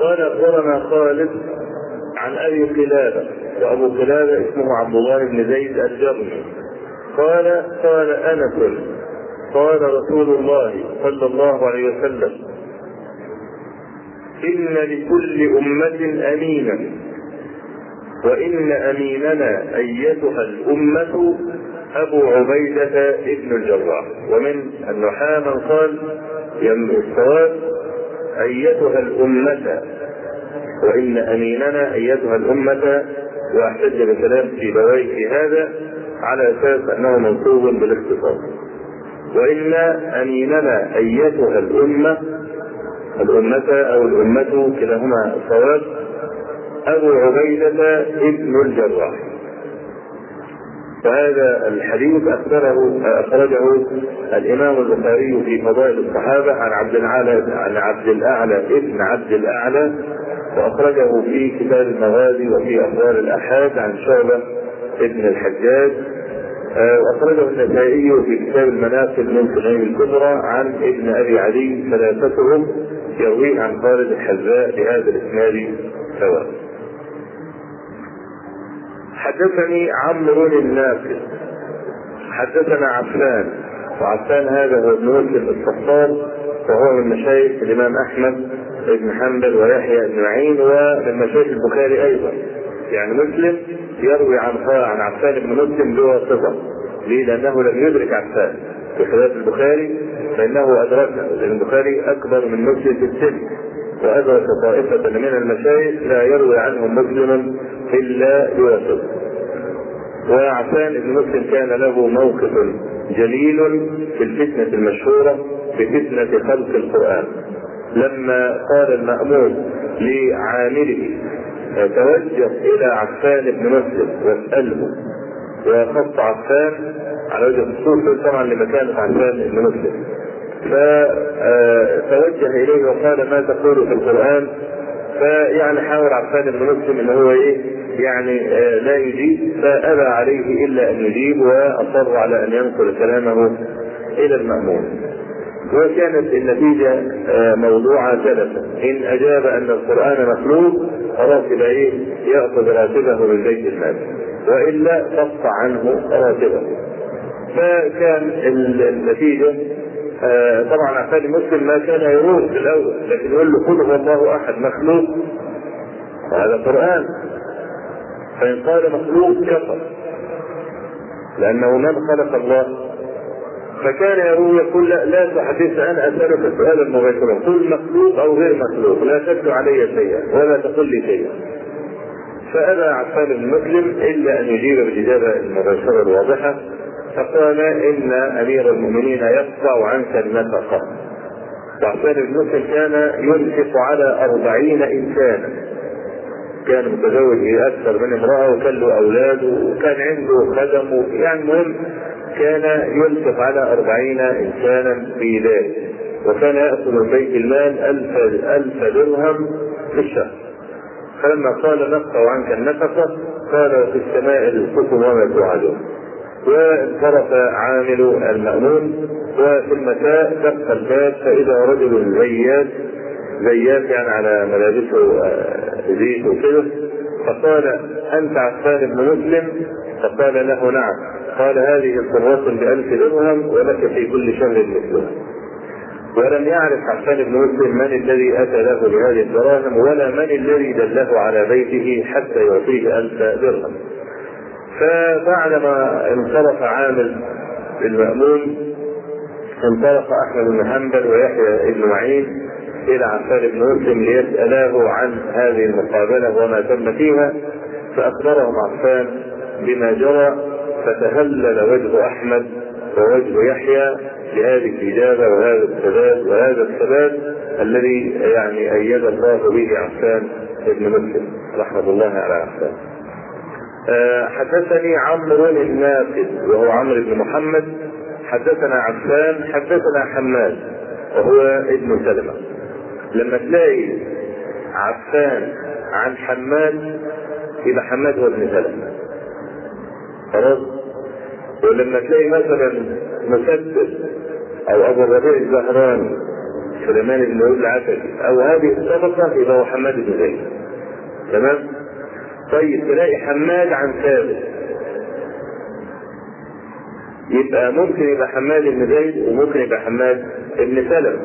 قال أخبرنا خالد عن أبي قلابة وأبو قلابة اسمه عبد الله بن زيد الجرمي. قال قال أنس قال رسول الله صلى الله عليه وسلم إن لكل أمة أمينا وإن أميننا أيتها الأمة أبو عبيدة ابن الجراح. ومن النحاة من قال الصواب أيتها الأمة وإن أميننا أيتها الأمة وأحتج بكلام في في هذا على أساس أنه منصوب بالاختصاص وإن أميننا أيتها الأمة الأمة أو الأمة كلاهما صواب أبو عبيدة ابن الجراح. وهذا الحديث اخبره أخرجه الإمام البخاري في فضائل الصحابة عن عبد الاعلى عن عبد الاعلى ابن عبد الأعلى وأخرجه في كتاب المغازي وفي أخبار الأحاد عن شعبة ابن الحجاج وأخرجه النسائي في كتاب المناقب من سنين الكبرى عن ابن أبي علي ثلاثتهم يرويه عن خالد الحذاء بهذا الإسناد سواء. حدثني عمرو النافذ حدثنا عفان. وعفان هذا هو ابن مسلم الصفار وهو من مشايخ الإمام أحمد بن حنبل ويحيى بن معين ومن مشايخ البخاري أيضا. يعني مسلم يروي عن عن عفان بن مسلم بواسطه ليه؟ لأنه لم يدرك عفان بخلاف البخاري فإنه أدركه. لأن البخاري أكبر من مسلم في السن. وادرك طائفه من المشايخ لا يروي عنهم مسلم إلا بواسطه وعفان بن مسلم كان له موقف جليل في الفتنة المشهورة بفتنه خلق القرآن. لما قال المأمون لعامله توجه إلى عفان بن مسلم واسأله. وخص عفان على وجه الخصوص طبعا لمكانة عفان بن مسلم. فتوجه إليه وقال ما تقول في القرآن. فيعني حاول عفان بن مسلم إن هو إيه يعني لا يجيب. فأبى عليه إلا أن يجيب وأصر على أن ينقل كلامه إلى المأمون. وكانت النتيجة موضوعة ثلاثة إن أجاب أن القرآن مخلوق خلاص يبقى إيه يأخذ راتبه من بيت المال. وإلا قطع عنه راتبه. فكان النتيجة طبعا عفان مسلم ما كان يروح في الأول لكن يقول له قل هو الله أحد مخلوق. هذا قرآن. فإن قال مخلوق كفر لأنه من خلق الله. فكان يروي يقول لا, لا تحدث أنا أسألك سؤالا مباشرا قل مخلوق أو غير مخلوق لا تتلو علي شيئا ولا تقل لي شيئا. فأبى عفان بن مسلم إلا أن يجيب بالإجابة المباشرة الواضحة. فقال إن أمير المؤمنين يقطع عنك النفقه وعفان بن مسلم كان ينفق على أربعين إنسانا. كان متزوج بأكثر من امرأة وكان له أولاد وكان عنده خدم. يعني المهم كان ينفق على أربعين إنسانا في ذلك. وكان يأخذ من بيت المال ألف ألف درهم في الشهر. فلما قال نقطع عنك النفقة قال وفي السماء رزقكم وما توعدون. وانصرف عامل المأمون وفي المساء دق الباب فإذا رجل زيات زيات يعني على ملابسه زيت وكده فقال أنت عفان بن مسلم؟ فقال له نعم. قال هذه صرة بألف درهم ولك في كل شهر مثلها. ولم يعرف عفان بن مسلم من الذي أتى له بهذه الدراهم ولا من الذي دله على بيته حتى يعطيه ألف درهم. فبعدما انصرف عامل المأمون انطلق أحمد بن حنبل ويحيى بن معين إلى عفان بن مسلم ليسألاه عن هذه المقابلة وما تم فيها فأخبرهم عفان بما جرى فتهلل وجه أحمد ووجه يحيى لهذه الإجابة وهذا الثبات وهذا الثبات الذي يعني أيد الله به عفان بن مسلم رحمة الله على عفان. أه حدثني عمرو النافذ وهو عمرو بن محمد حدثنا عفان حدثنا حماد وهو ابن سلمة. لما تلاقي عفان عن حماد يبقى حماد هو ابن سلمة. خلاص؟ ولما تلاقي مثلا مسدد أو أبو الربيع الزهراني سليمان بن داود العتبي أو هذه الطبقه يبقى هو حماد بن زيد. تمام؟ طيب تلاقي حماد عن ثابت. يبقى ممكن يبقى حماد بن زيد وممكن يبقى حماد بن سلمة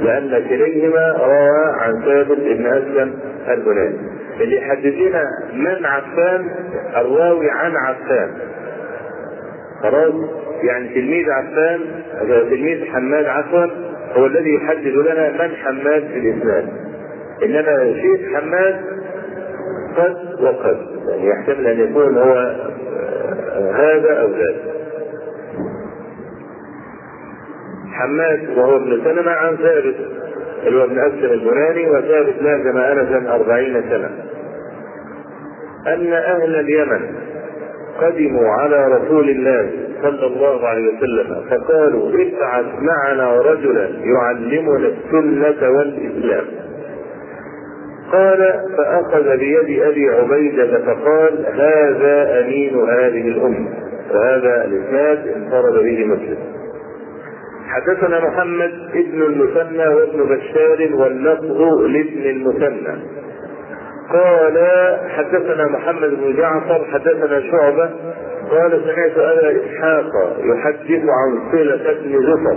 لأن كليهما روى عن ثابت بن أسلم البناني. اللي يحدد من عفان الراوي عن عفان. خلاص؟ يعني تلميذ عفان تلميذ حماد عفوا هو الذي يحدد لنا من حماد في الإسلام. إنما شيخ حماد قد وقد. يعني يحتمل أن يكون هو هذا أو ذاك. حماد وهو ابن سلمة عن ثابت اللي هو ابن أسلم البناني وثابت لازم أنسا أربعين سنة. أن أهل اليمن قدموا على رسول الله صلى الله عليه وسلم فقالوا ابعث معنا رجلا يعلمنا السنة والإسلام. قال فأخذ بيد أبي عبيدة فقال هذا أمين هذه الأمة. وهذا الإسناد انفرد به مسلم. حدثنا محمد ابن المثنى وابن بشار واللفظ لابن المثنى. قال حدثنا محمد بن جعفر حدثنا شعبة قال سمعت أبا إسحاق يحدث عن صلة بن زفر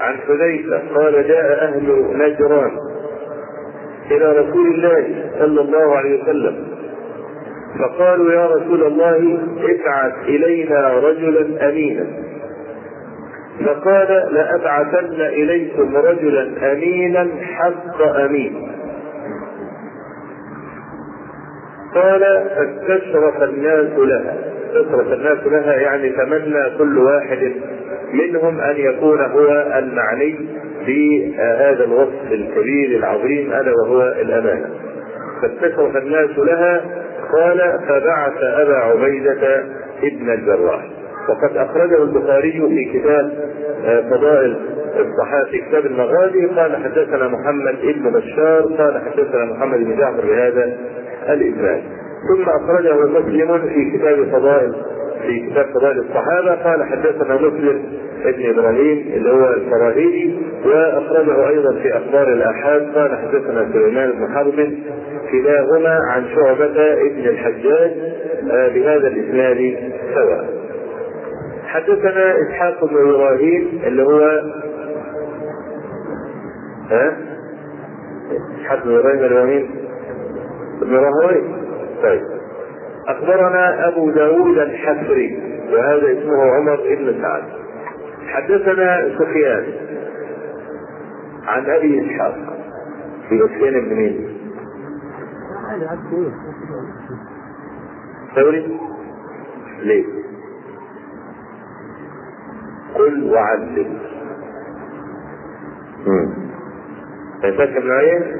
عن حذيفة قال جاء أهل نجران. إلى رسول الله صلى الله عليه وسلم. فقالوا يا رسول الله ابعث إلينا رجلا أمينا. فقال لأبعثن إليكم رجلا أمينا حق أمين. قال فاستشرف الناس لها. استشرف الناس لها يعني تمنى كل واحد منهم أن يكون هو المعني. بهذا الوصف الكبير العظيم الا وهو الأمانة. فاستشرف الناس لها قال فبعث أبا عبيدة ابن الجراح. وقد أخرجه البخاري في كتاب فضائل الصحابه في كتاب المغازي قال حدثنا محمد بن بشار قال حدثنا محمد بن جعفر بهذا الإسناد. ثم أخرجه مسلم في كتاب فضائل في كتاب فضائل الصحابة قال حدثنا مسلم ابن إبراهيم اللي هو الفراهيدي وأخرجه أيضا في أخبار الآحاد قال حدثنا سليمان بن حرب كلاهما عن شعبة ابن الحجاج بهذا الإسناد سواء. حدثنا إسحاق بن إبراهيم اللي هو ها؟ إسحاق بن إبراهيم اللي هو مين؟ ابن راهوي طيب. أخبرنا أبو داود الحفري وهذا اسمه عمر بن سعد. حدثنا سفيان عن أبي إسحاق. في سفيان بن مين؟ ثوري ليه؟ قل وعدل فاكر معايا؟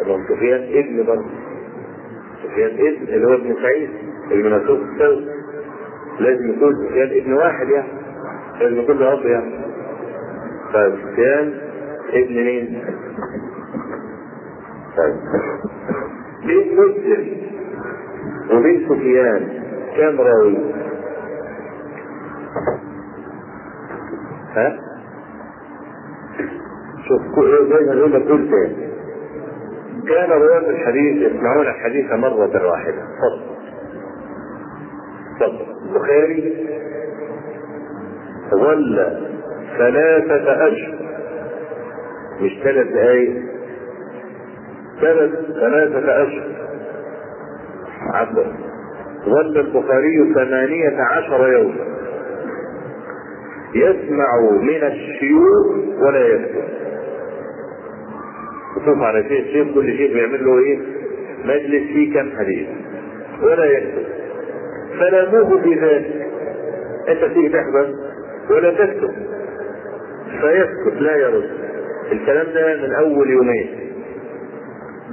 ابن سفيان ابن برضه. سفيان ابن اللي هو ابن سعيد المناسوب الثوري لازم يكون سفيان ابن واحد يعني لازم يكون له اب يعني طيب سفيان ابن مين؟ طيب. بين مسلم وبين سفيان. كم راوي؟ ها؟ شوف زي ما نقول كل تاني كان رواه الحديث يسمعون الحديث مرة واحدة. فقط فقط البخاري ظل ثلاثة أشهر. مش ثلاث دقايق. ثلاث ثلاثة أشهر. عفوا ظل البخاري ثمانية عشر يوما. يسمع من الشيوخ ولا يكتب شوف على شيء الشيخ كل شيء بيعمل له إيه؟ مجلس فيه كم حديث؟ ولا يكتب فلاموه بذلك أنت تيجي تحضر ولا تكتب فيسكت لا يرد. الكلام ده من أول يومين.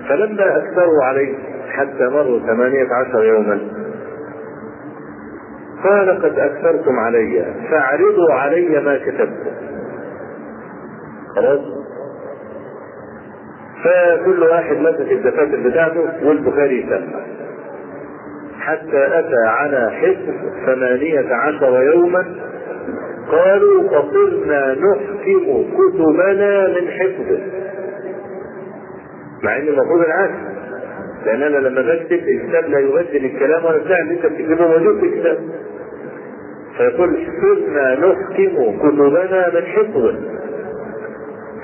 فلما أكثروا عليه حتى مروا ثمانية عشر يوما قال قد أكثرتم علي فاعرضوا علي ما كتبتم. خلاص؟ فكل واحد مسك الدفاتر بتاعته والبخاري يسمع. حتى أتى على حفظ ثمانية عشر يوما قالوا فصرنا نحكم كتبنا من حفظه مع ان المفروض العكس. لأن أنا لما بكتب الكتاب لا يبدل الكلام ولا بتاع اللي أنت بتكتبه موجود في الكتاب. فيقول صرنا نحكم كتبنا من حفظه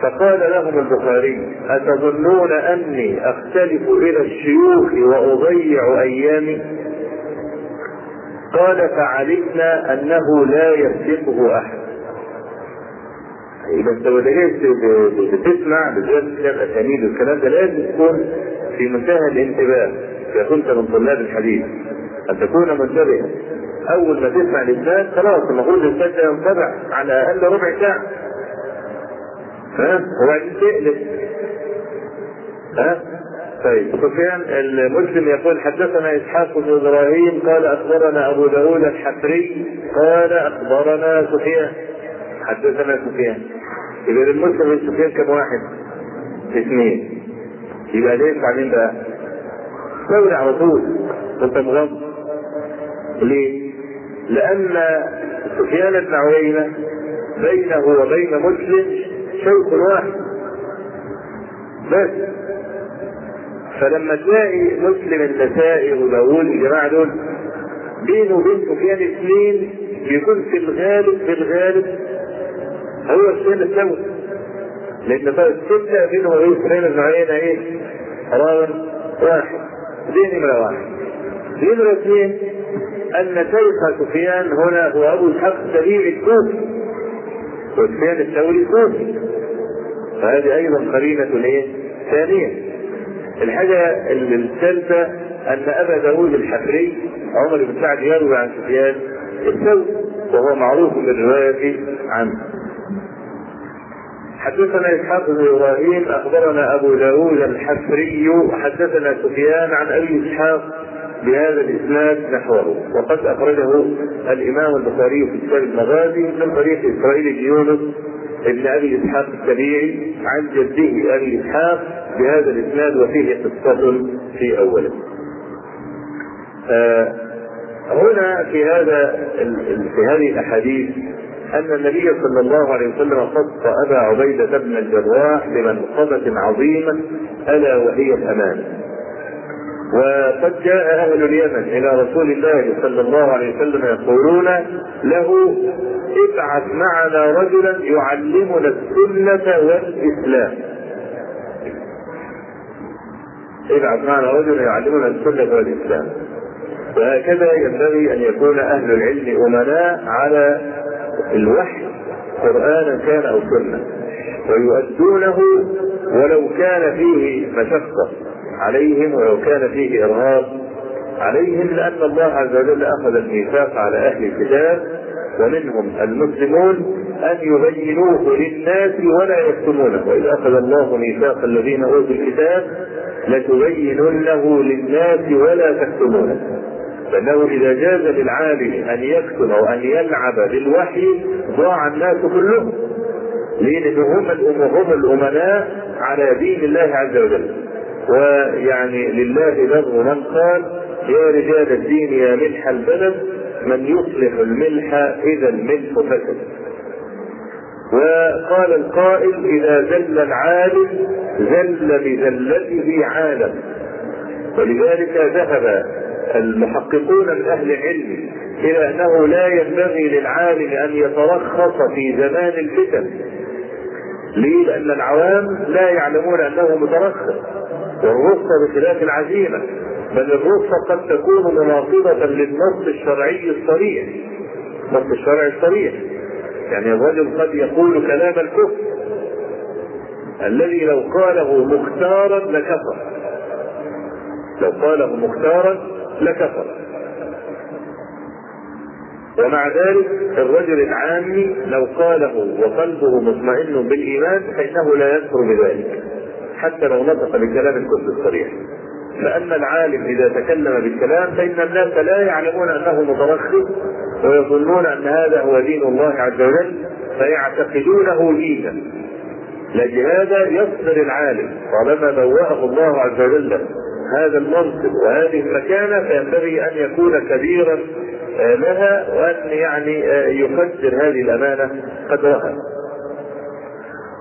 فقال لهم البخاري أتظنون أني أختلف إلى الشيوخ وأضيع أيامي؟ قال فعلمنا أنه لا يسبقه أحد. إذا أنت بتسمع بالذات كتاب أسانيد والكلام ده لازم تكون في منتهى الانتباه. إذا كنت من طلاب الحديث أن تكون منتبها. أول ما تسمع الإسناد خلاص المفروض الإسناد ده ينطبع على الأقل ربع ساعة. ها؟ وبعدين تقلب ها؟ طيب. سفيان المسلم يقول حدثنا إسحاق بن إبراهيم قال أخبرنا أبو داود الحفري قال أخبرنا سفيان. حدثنا سفيان. إذا المسلم سفيان كم واحد؟ اثنين. يبقى ليه بعدين بقى؟ ثوري على طول. أنت مغمض. ليه؟ لأن سفيان بن عيينة بينه وبين مسلم شوط واحد. بس. فلما تلاقي مسلم النسائي وداوود الجماعة دول بينه وبين سفيان اثنين بيكون في الغالب في الغالب هو سفيان الثوري لأن الستة بينه وبين سفيان بن عيينة إيه؟ راوي واحد. دي نمرة واحد. نمرة اثنين أن شيخ سفيان هنا هو أبو اسحاق السبيعي الكوفي وسفيان الثوري الكوفي. فهذه أيضا قرينة إيه؟ ثانية. الحاجة الثالثة أن أبا داود الحفري عمر بن سعد يروي عن سفيان الثوري وهو معروف بالرواية عنه. حدثنا إسحاق بن إبراهيم أخبرنا أبو داود الحفري حدثنا سفيان عن أبي إسحاق بهذا الإسناد نحوه وقد أخرجه الإمام البخاري في كتاب المغازي من طريق إسرائيل بن يونس ابن أبي إسحاق السبيعي عن جده أبي إسحاق بهذا الإسناد وفيه قصة في أوله. آه هنا في هذا في هذه الأحاديث أن النبي صلى الله عليه وسلم خص أبا عبيدة بن الجراح بمنقبة عظيمة ألا وهي الامانه. وقد جاء أهل اليمن إلى رسول الله صلى الله عليه وسلم يقولون له ابعث معنا رجلا يعلمنا السنة والإسلام. ابعث معنا رجلا يعلمنا السنة والإسلام. وهكذا ينبغي أن يكون أهل العلم أمناء على الوحي قرآنا كان أو سنة ويؤدونه ولو كان فيه مشقة عليهم ولو كان فيه إرهاب عليهم لأن الله عز وجل أخذ الميثاق على أهل الكتاب ومنهم المسلمون أن يبينوه للناس ولا يكتمونه. وإذا أخذ الله ميثاق الذين أوتوا الكتاب لتبيننه للناس ولا تكتمونه. فإنه إذا جاز للعالم أن يكتم أو أن يلعب بالوحي ضاع الناس كلهم. لأن هم الأمناء على دين الله عز وجل. ويعني لله بر من قال يا رجال الدين يا ملح البلد من يصلح الملح إذا الملح فسد. وقال القائل إذا زل العالم زل بزلته عالم. ولذلك ذهب المحققون من أهل العلم إلى أنه لا ينبغي للعالم أن يترخص في زمان الفتن. ليه؟ لأن العوام لا يعلمون أنه مترخص. والرخصة بخلاف العزيمة بل الرخصة قد تكون مناقضة للنص الشرعي الصريح. النص الشرعي الصريح. يعني الرجل قد يقول كلام الكفر. الذي لو قاله مختارا لكفر. لو قاله مختارا لكفر. ومع ذلك الرجل العامي لو قاله وقلبه مطمئن بالإيمان فإنه لا يكفر بذلك. حتى لو نطق بكلام الكفر الصريح. فأن العالم إذا تكلم بالكلام فإن الناس لا يعلمون أنه مترخص ويظنون أن هذا هو دين الله عز وجل فيعتقدونه دينا. لأجل هذا يصبر العالم. طالما بوأه الله عز وجل هذا المنصب وهذه المكانة فينبغي أن يكون كبيرا لها وأن يعني يقدر هذه الأمانة قدرها.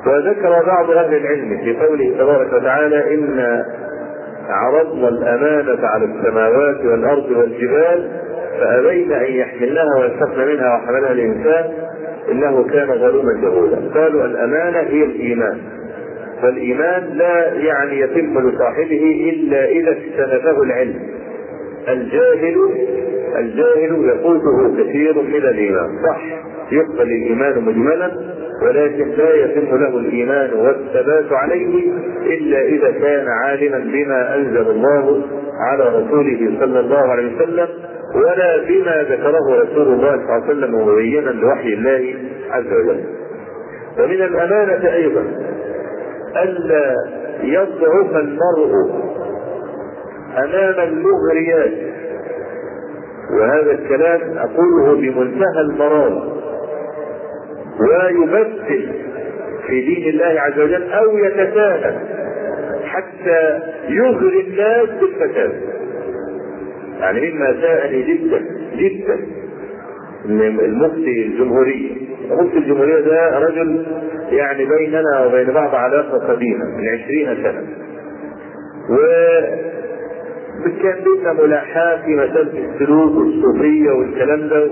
وذكر بعض أهل العلم في قوله تبارك وتعالى إن عرضنا الأمانة على السماوات والأرض والجبال فأبين أن يحملنها ويستخن منها وحملها الإنسان إنه كان ظلوما جهولا. قالوا الأمانة هي الإيمان. فالإيمان لا يعني يتم لصاحبه إلا إذا اجتنبه العلم. الجاهل الجاهل يفوته كثير من الإيمان. صح. يقبل الإيمان مجملا ولكن لا يتم له الإيمان والثبات عليه إلا إذا كان عالما بما أنزل الله على رسوله صلى الله عليه وسلم ولا بما ذكره رسول الله صلى الله عليه وسلم مبينا لوحي الله عز وجل. ومن الأمانة أيضا ألا يضعف المرء أمام المغريات وهذا الكلام أقوله بمنتهى المرارة ويمثل في دين الله عز وجل أو يتساهل حتى يغري الناس بالفساد. يعني مما ساءني جدا جدا. المفتي الجمهورية المفتي الجمهورية ده رجل يعني بيننا وبين بعض علاقة قديمة من عشرين سنة. و كان بينا ملاحاة في مسألة السلوك والصوفية والكلام ده.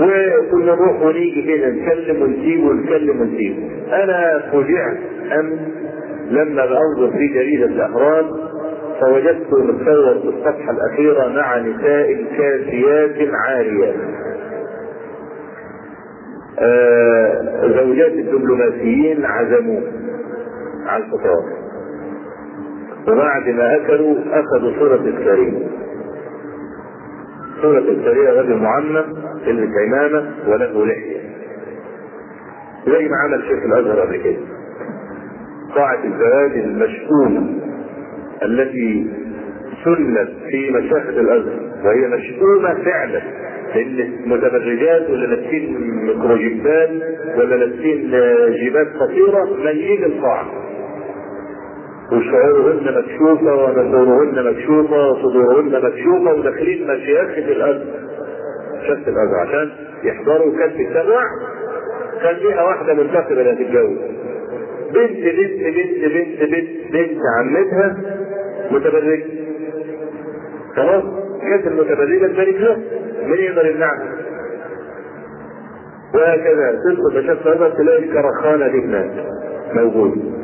وكنا نروح ونيجي كده نتكلم ونسيب ونتكلم ونسيب أنا فوجئت أمس لما بأنظر في جريدة الأهرام فوجدته متصور في الصفحة الأخيرة مع نساء كاسيات عاريات آه زوجات الدبلوماسيين عزموه على الفطار. وبعد ما أكلوا أخذوا صورة الكريم. صورة الكريم رجل معمم يلبس عمامة وله لحية. زي ما عمل شيخ الأزهر قبل كده. قاعة الزواج المشؤومة التي سنت في مشاهد الأزهر وهي مشؤومة فعلا لأن متبرجات ولا لابسين ميكروجيبات ولا لابسين جيبات قصيرة مليين القاعة. وشعورهن مكشوفة ونسورهن مكشوفة وصدورهن مكشوفة وداخلين مشيخة الأزهر شفت الأزهر عشان يحضروا كتب السمع كان ليها واحدة منتخبة اللي هتتجوز بنت بنت بنت بنت بنت بنت عمتها متبرجة. خلاص؟ جت المتبرجة تبارك لها من يقدر يمنعها؟ وهكذا. تدخل الازهر تلاقي الكرخانة دي هناك. موجود.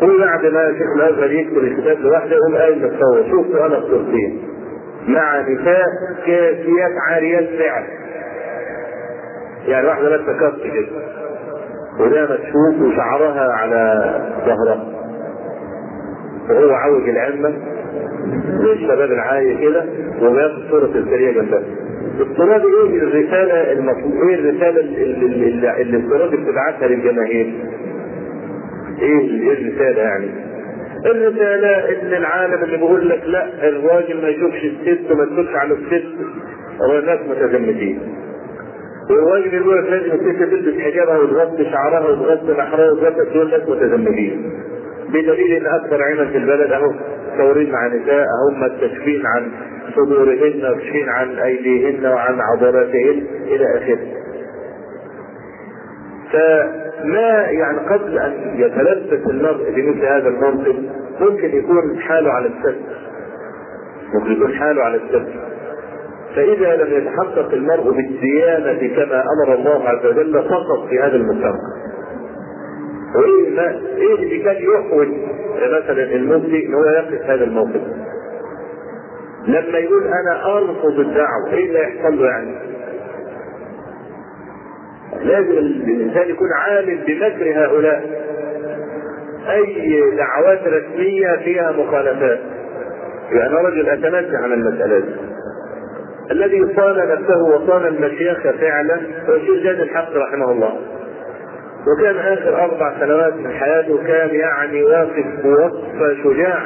قل بعد ما شيخ الازهر يكتب الكتاب لوحده يقوم قايل متصور شوف أنا الصورتين مع نساء كاسيات عاريات فعلا يعني واحدة لابسة كف كده. وده مكشوف وشعرها على ظهرها وهو عوج العمة. زي الشباب العاية كده وبياخد صورة السرية جنبها. الصورة إيه؟ الرسالة المطلوبة إيه الرسالة اللي, الصورة بتبعتها للجماهير؟ إيه إيه الرسالة يعني؟ الرسالة إن العالم اللي بيقول لك لا الراجل ما يشوفش الست وما تدخلش على الست هو ناس متزمتين. والراجل يقول لك لازم الست تلبس حجابها وتغطي شعرها وتغطي نحرها وتغطي دول ناس متزمتين. بدليل إن أكثر عمل في البلد أهو متصورين مع نساء هم مكتشفين عن صدورهن وكشفين عن أيديهن وعن عضلاتهن إلى آخره. فما يعني قبل أن يتلبس المرء بمثل هذا المنصب ممكن يكون حاله على السد. ممكن يكون حاله على السد. فإذا لم يتحقق المرء بالديانة كما أمر الله عز وجل سقط في هذا المجتمع. وايه ما إيه اللي كان يحوج مثلا المفتي إن هو يقف هذا الموقف لما يقول أنا أرفض الدعوة إيه اللي هيحصل له يعني؟ لازم الإنسان يكون عالم بمكر هؤلاء. أي دعوات رسمية فيها مخالفات. يعني رجل اتنزه عن المسألة دي. الذي صان نفسه وصان المشيخ فعلا هو الشيخ زاد الحق رحمه الله. وكان آخر أربع سنوات من حياته كان يعني واقف بوقفه شجاع.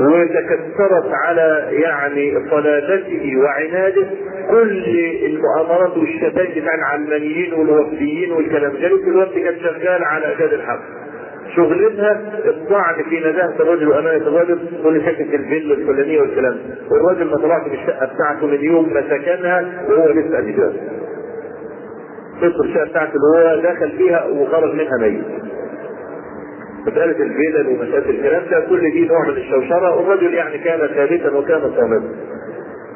وتكثرت على يعني صلابته وعناده كل المؤامرات والشتائم بتاع العلمانيين والوفديين والكلام ده. الوفد كان شغال على اجاد الحق. شغلتها الطعن في نزاهة الرجل وأمانة الرجل واللي ساكن في الفيلا الفلانية والكلام ده. والراجل ما طلعش من الشقة بتاعته من يوم ما سكنها وهو لسه كده تدخل الشقة بتاعته اللي هو دخل فيها وخرج منها ميت. مسألة الفيلل ومسألة الكلام ده كل دي نوع من الشوشرة والرجل يعني كان ثابتا وكان صامتا.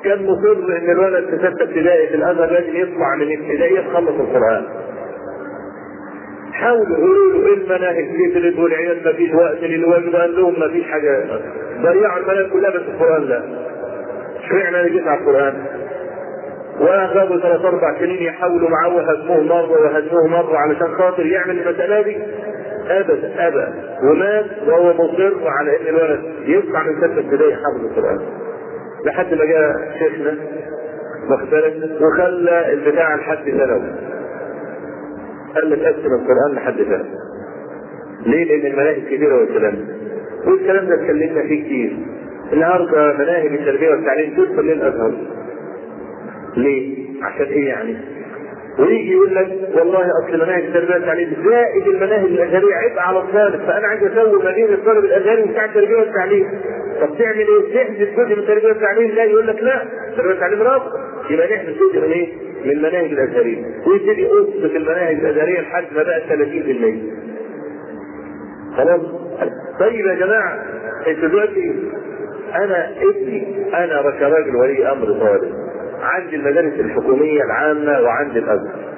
كان مصر إن الولد في ستة ابتدائي في الأزهر لازم يطلع من ابتدائي يخلص القرآن. حاولوا يقولوا إيه المناهج كترت والعيال ما فيش وقت للواجب قال لهم ما فيش حاجة ضيعوا المناهج كلها بس القرآن لا. اشمعنى أنا جيت على القرآن؟ واخذوا ثلاث أربع سنين يحاولوا معاه وهزموه مرة وهزموه مرة علشان خاطر يعمل المسألة دي ابدا ابدا ومات وهو مصر على ان الولد. يطلع من سته ابتدائي حافظ القرآن. لحد ما جاء شيخنا مختلف وخلى البتاع لحد ثانوي. قال لك قسم القرآن لحد ثانوي. ليه؟ لأن المناهج كبيرة والكلام. ده والكلام ده اتكلمنا فيه كتير. النهارده مناهج التربية والتعليم تدخل للأزهر. ليه؟ عشان إيه يعني؟ ويجي يقول لك والله أصل مناهج التربيه والتعليم زائد المناهج الأزهرية عبء على الطالب فأنا عايز أسوي ما بين الطالب الأزهري بتاع التربيه والتعليم طب تعمل إيه؟ تحدث جزء من التربيه والتعليم لا يقول لك لا التربيه والتعليم رافض يبقى نحدث جزء من إيه؟ من المناهج الأزهرية ويبتدي يقص المناهج الأزهرية لحد ما بقت 30% خلاص؟ طيب يا جماعة أنتوا دلوقتي أنا ابني أنا كراجل ولي أمر طالب عندي المدارس الحكومية العامة وعندي الأزهر.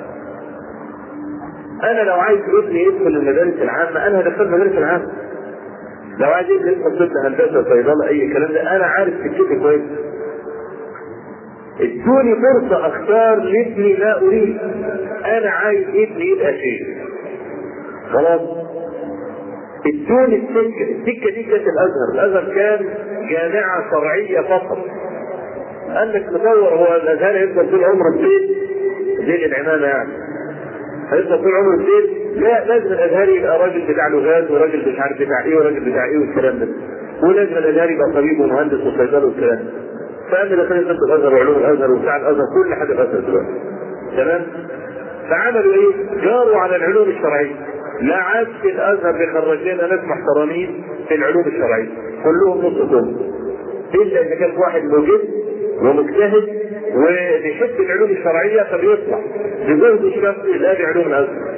أنا لو عايز ابني يدخل المدارس العامة أنا هدخله المدارس العامة. لو عايز ابني يدخل طب هندسة صيدلة أي كلام ده أنا عارف سكتي كويس. ادوني فرصة أختار لابني ما أريد. أنا عايز ابني يبقى شيء. خلاص؟ ادوني السكة، السكة دي كانت الأزهر، الأزهر كان جامعة شرعية فقط. لك تصور هو الازهر هيفضل طول عمره البيت. زي العمامة يعني. هيفضل طول عمره البيت. لا لازم الأزهر يبقى راجل بتاع لغات وراجل مش عارف بتاع إيه وراجل بتاع إيه والكلام ده. ولازم الأزهر يبقى طبيب ومهندس وصيدله والكلام ده. فقال ده خلي طب الازهر وعلوم الأزهر وبتاع الأزهر كل حاجة الازهر دلوقتي. تمام؟ فعملوا إيه؟ جاروا على العلوم الشرعية. لا عاد في الأزهر بيخرج لنا ناس محترمين في العلوم الشرعية. كلهم نص كم إلا إذا كان واحد موجود ومجتهد وبيحب العلوم الشرعية فبيطلع بجهد الشخص إلى علوم الأزهر.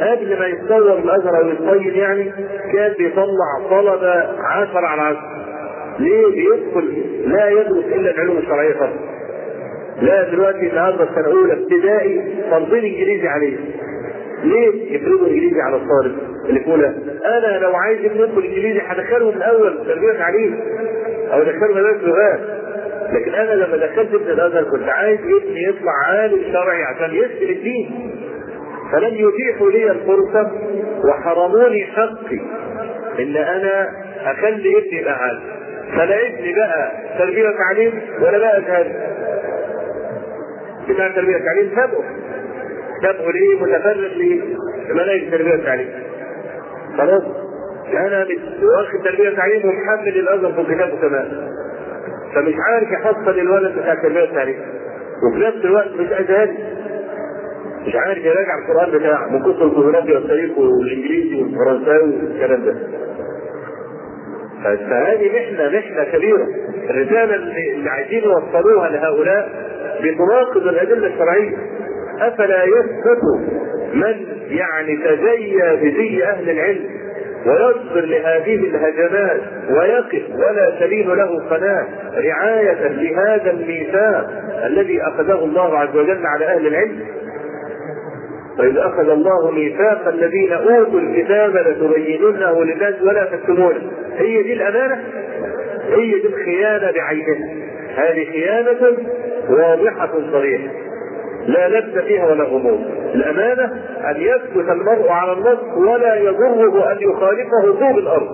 قبل ما يتصور الأزهر أو يتصين يعني كان بيطلع طلبه عشر على عشر. ليه؟ بيدخل لا يدرس إلا العلوم الشرعية فقط. لا دلوقتي النهارده السنة الأولى ابتدائي فرضين إنجليزي عليه. ليه؟ يفرضوا إنجليزي على الطالب اللي في أنا لو عايز ابني يدخل إنجليزي هدخله من الأول تربية تعليم أو أدخله مدارس لغات. لكن أنا لما دخلت ابن الازهر كنت عايز ابني يطلع عالم شرعي عشان يسأل الدين. فلم يتيحوا لي الفرصة وحرموني حقي إن أنا أخلي ابني يبقى عالم. فلا ابني بقى تربية وتعليم ولا بقى ازهري بتاع التربيه والتعليم سابقه. سابقه ليه؟ متفرغ لمناهج التربيه والتعليم خلاص. أنا واخد تربية وتعليم ومحمل الأزهر في كتابه كمان. فمش عارف يحصل الولد بتاع التربيه والتعليم وفي نفس الوقت مش ازهري مش عارف يراجع القرآن بتاعه. من كتب الجغرافيا والتاريخ والإنجليزي والفرنساوي والكلام ده. فهذه محنة محنة كبيرة. الرسالة اللي عايزين يوصلوها لهؤلاء بتناقض الأدلة الشرعية. أفلا يسقط من يعني تزيى بزي أهل العلم؟ ويصبر لهذه الهجمات ويقف ولا تلين له قناة رعاية لهذا الميثاق الذي أخذه الله عز وجل على أهل العلم. وإذ أخذ الله ميثاق الذين أوتوا الكتاب لتبيننه للناس ولا تكتمونه. هي دي الأمانة؟ هي دي الخيانة بعينها هذه خيانة واضحة صريحة. لا لبس فيها ولا غموض. الأمانة أن يثبت المرء على النص ولا يضره أن يخالفه طوب الأرض.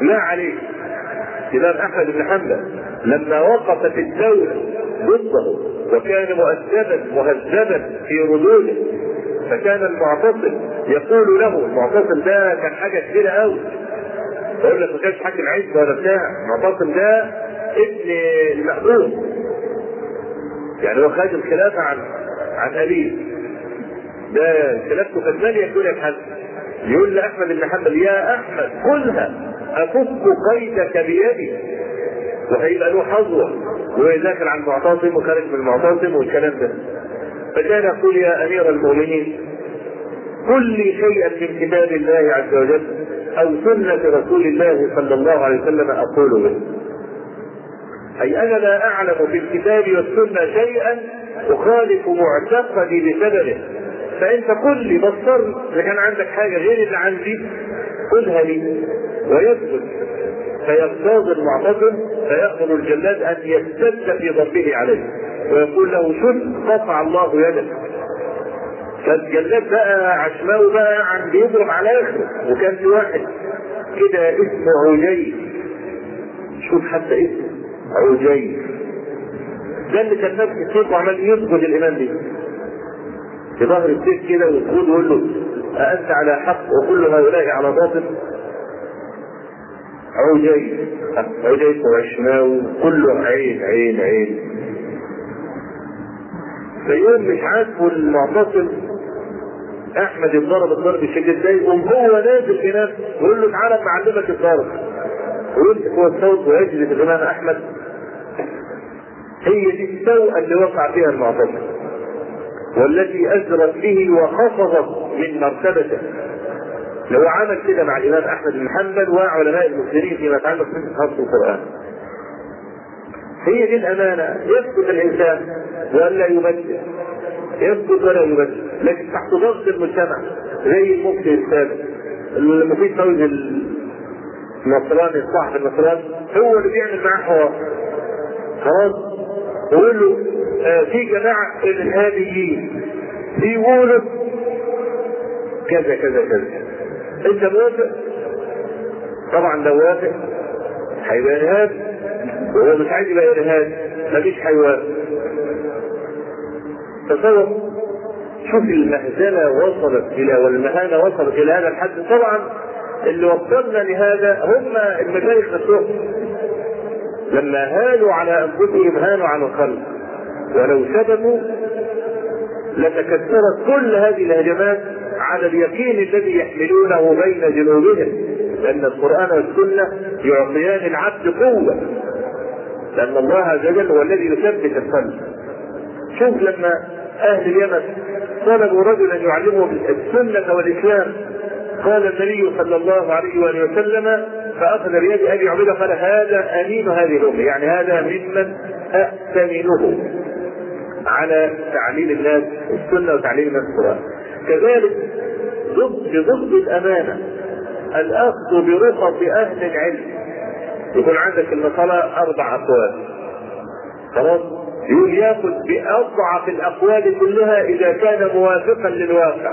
ما عليه؟ الإمام أحمد بن حنبل لما وقفت الدولة ضده وكان مؤدبا مهذبا في ردوده فكان المعتصم يقول له المعتصم ده كان حاجة كبيرة قوي بقول لك ما كانش حاكم عزبه ولا بتاع المعتصم ده ابن المأمون. يعني هو خد الخلافة عن عن أبيه. ده خلافته كانت ماليه الدنيا بحد يقول لأحمد بن حنبل يا أحمد كلها أفك قيدك بيدي. وهيبقى له حظوة. ويذاكر عن المعتصم وخارج من المعتصم والكلام ده. فكان يقول يا أمير المؤمنين قل لي شيئا من كتاب الله عز وجل أو سنة رسول الله صلى الله عليه وسلم أقول به. أي أنا لا أعلم في الكتاب والسنة شيئا أخالف معتقدي بسببه. فأنت قل لي بصر إذا كان عندك حاجة غير اللي عندي قلها لي. ويثبت. فيغتاظ المعتصم فيأمر الجلاد أن يستد في ضربه عليه. ويقول له شد قطع الله يدك. فالجلاد بقى عشماوي بقى عم بيضرب على آخره. وكان في واحد كده اسمه عجيب. شوف حتى اسمه عجيب. ده اللي كان ماسك السيف وعمال يسجد الامام دي. في ظهر السيف كده ويقول له أأنت على حق وكل هؤلاء على باطل. عجيب عجيب وعشماوي كله عين عين عين. في يوم مش عاجبه المعتصم أحمد اتضرب الضرب الشديد ده يقوم هو نازل نفسه ويقول له تعالى معلمك الضرب. ويمسك هو الصوت ويجلد الامام أحمد. هي دي السوء اللي وقع فيها المعتصم. والتي اجرت به وخفضت من مرتبته. لو عمل كده مع الإمام أحمد بن حنبل وعلماء المسلمين فيما يتعلق بحفظ القرآن. هي دي الأمانة. يسكت الإنسان ولا يبدل. يسكت ولا يبدل. لكن تحت ضغط المجتمع زي المفتي السابق. المفيد فوز النصراني الصاحب النصراني هو اللي بيعمل معاه حوار. خلاص. يقول له آه في جماعة الارهابيين بيقولوا كذا كذا كذا. انت موافق؟ طبعا لو وافق هيبقى ارهابي وهو مش عايز يبقى ارهابي مفيش هيوافق تصور شوف المهزلة وصلت إلى والمهانة وصلت إلى هذا الحد. طبعا اللي وصلنا لهذا هم المشايخ نفسهم. لما هانوا على أنفسهم هانوا على الخلق. ولو سببوا لتكثرت كل هذه الهجمات على اليقين الذي يحملونه بين جنوبهم لأن القرآن والسنة يعطيان العبد قوة. لأن الله عز وجل هو الذي يثبت القلب. شوف لما أهل اليمن طلبوا رجلا يعلمهم السنة والإسلام قال النبي صلى الله عليه وآله وسلم فأخذ بيد أبي عبيدة قال هذا أمين هذه الأمة. يعني هذا ممن ائتمنه على تعليم الناس السنة وتعليم الناس القرآن. كذلك بضد الأمانة الأخذ برخص أهل العلم. يكون عندك المساله أربع أقوال. خلاص؟ يقول يأخذ بأضعف الأقوال كلها إذا كان موافقا للواقع.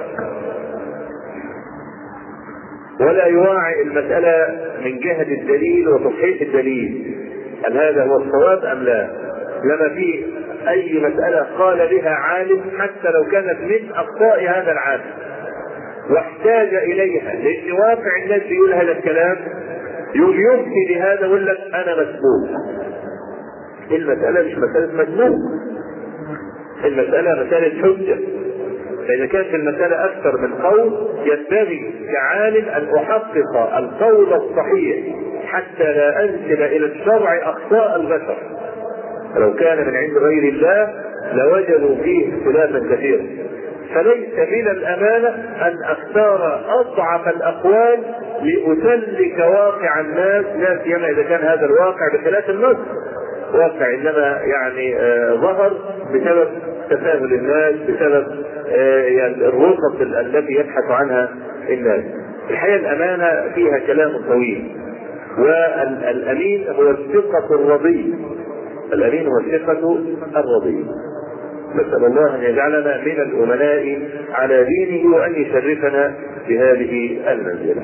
ولا يراعي المسألة من جهة الدليل وتصحيح الدليل. هل هذا هو الصواب أم لا؟ لما في أي مسألة قال بها عالم حتى لو كانت من أخطاء هذا العالم. واحتاج إليها لأن واقع الناس بيقول هذا الكلام يقوم يفتي لهذا ويقول لك أنا مسبوق. المسألة مش مسألة مسبوق المسألة مسألة حجة. فإذا كانت المسألة أكثر من قول ينبغي كعالم أن أحقق القول الصحيح حتى لا أنسب إلى الشرع أخطاء البشر. فلو كان من عند غير الله لوجدوا فيه اختلافا كثيرا. فليس من الأمانة أن أختار أضعف الأقوال لأسلك واقع الناس. لا سيما إذا كان هذا الواقع بخلاف النص. واقع إنما يعني آه ظهر بسبب تساهل الناس بسبب آه يعني الرخص التي يبحث عنها الناس. الحقيقة الأمانة فيها كلام طويل والأمين هو الثقة الرضي. الأمين هو الثقة الرضي. نسأل الله أن يجعلنا من الأمناء على دينه وأن يشرفنا بهذه المنزلة.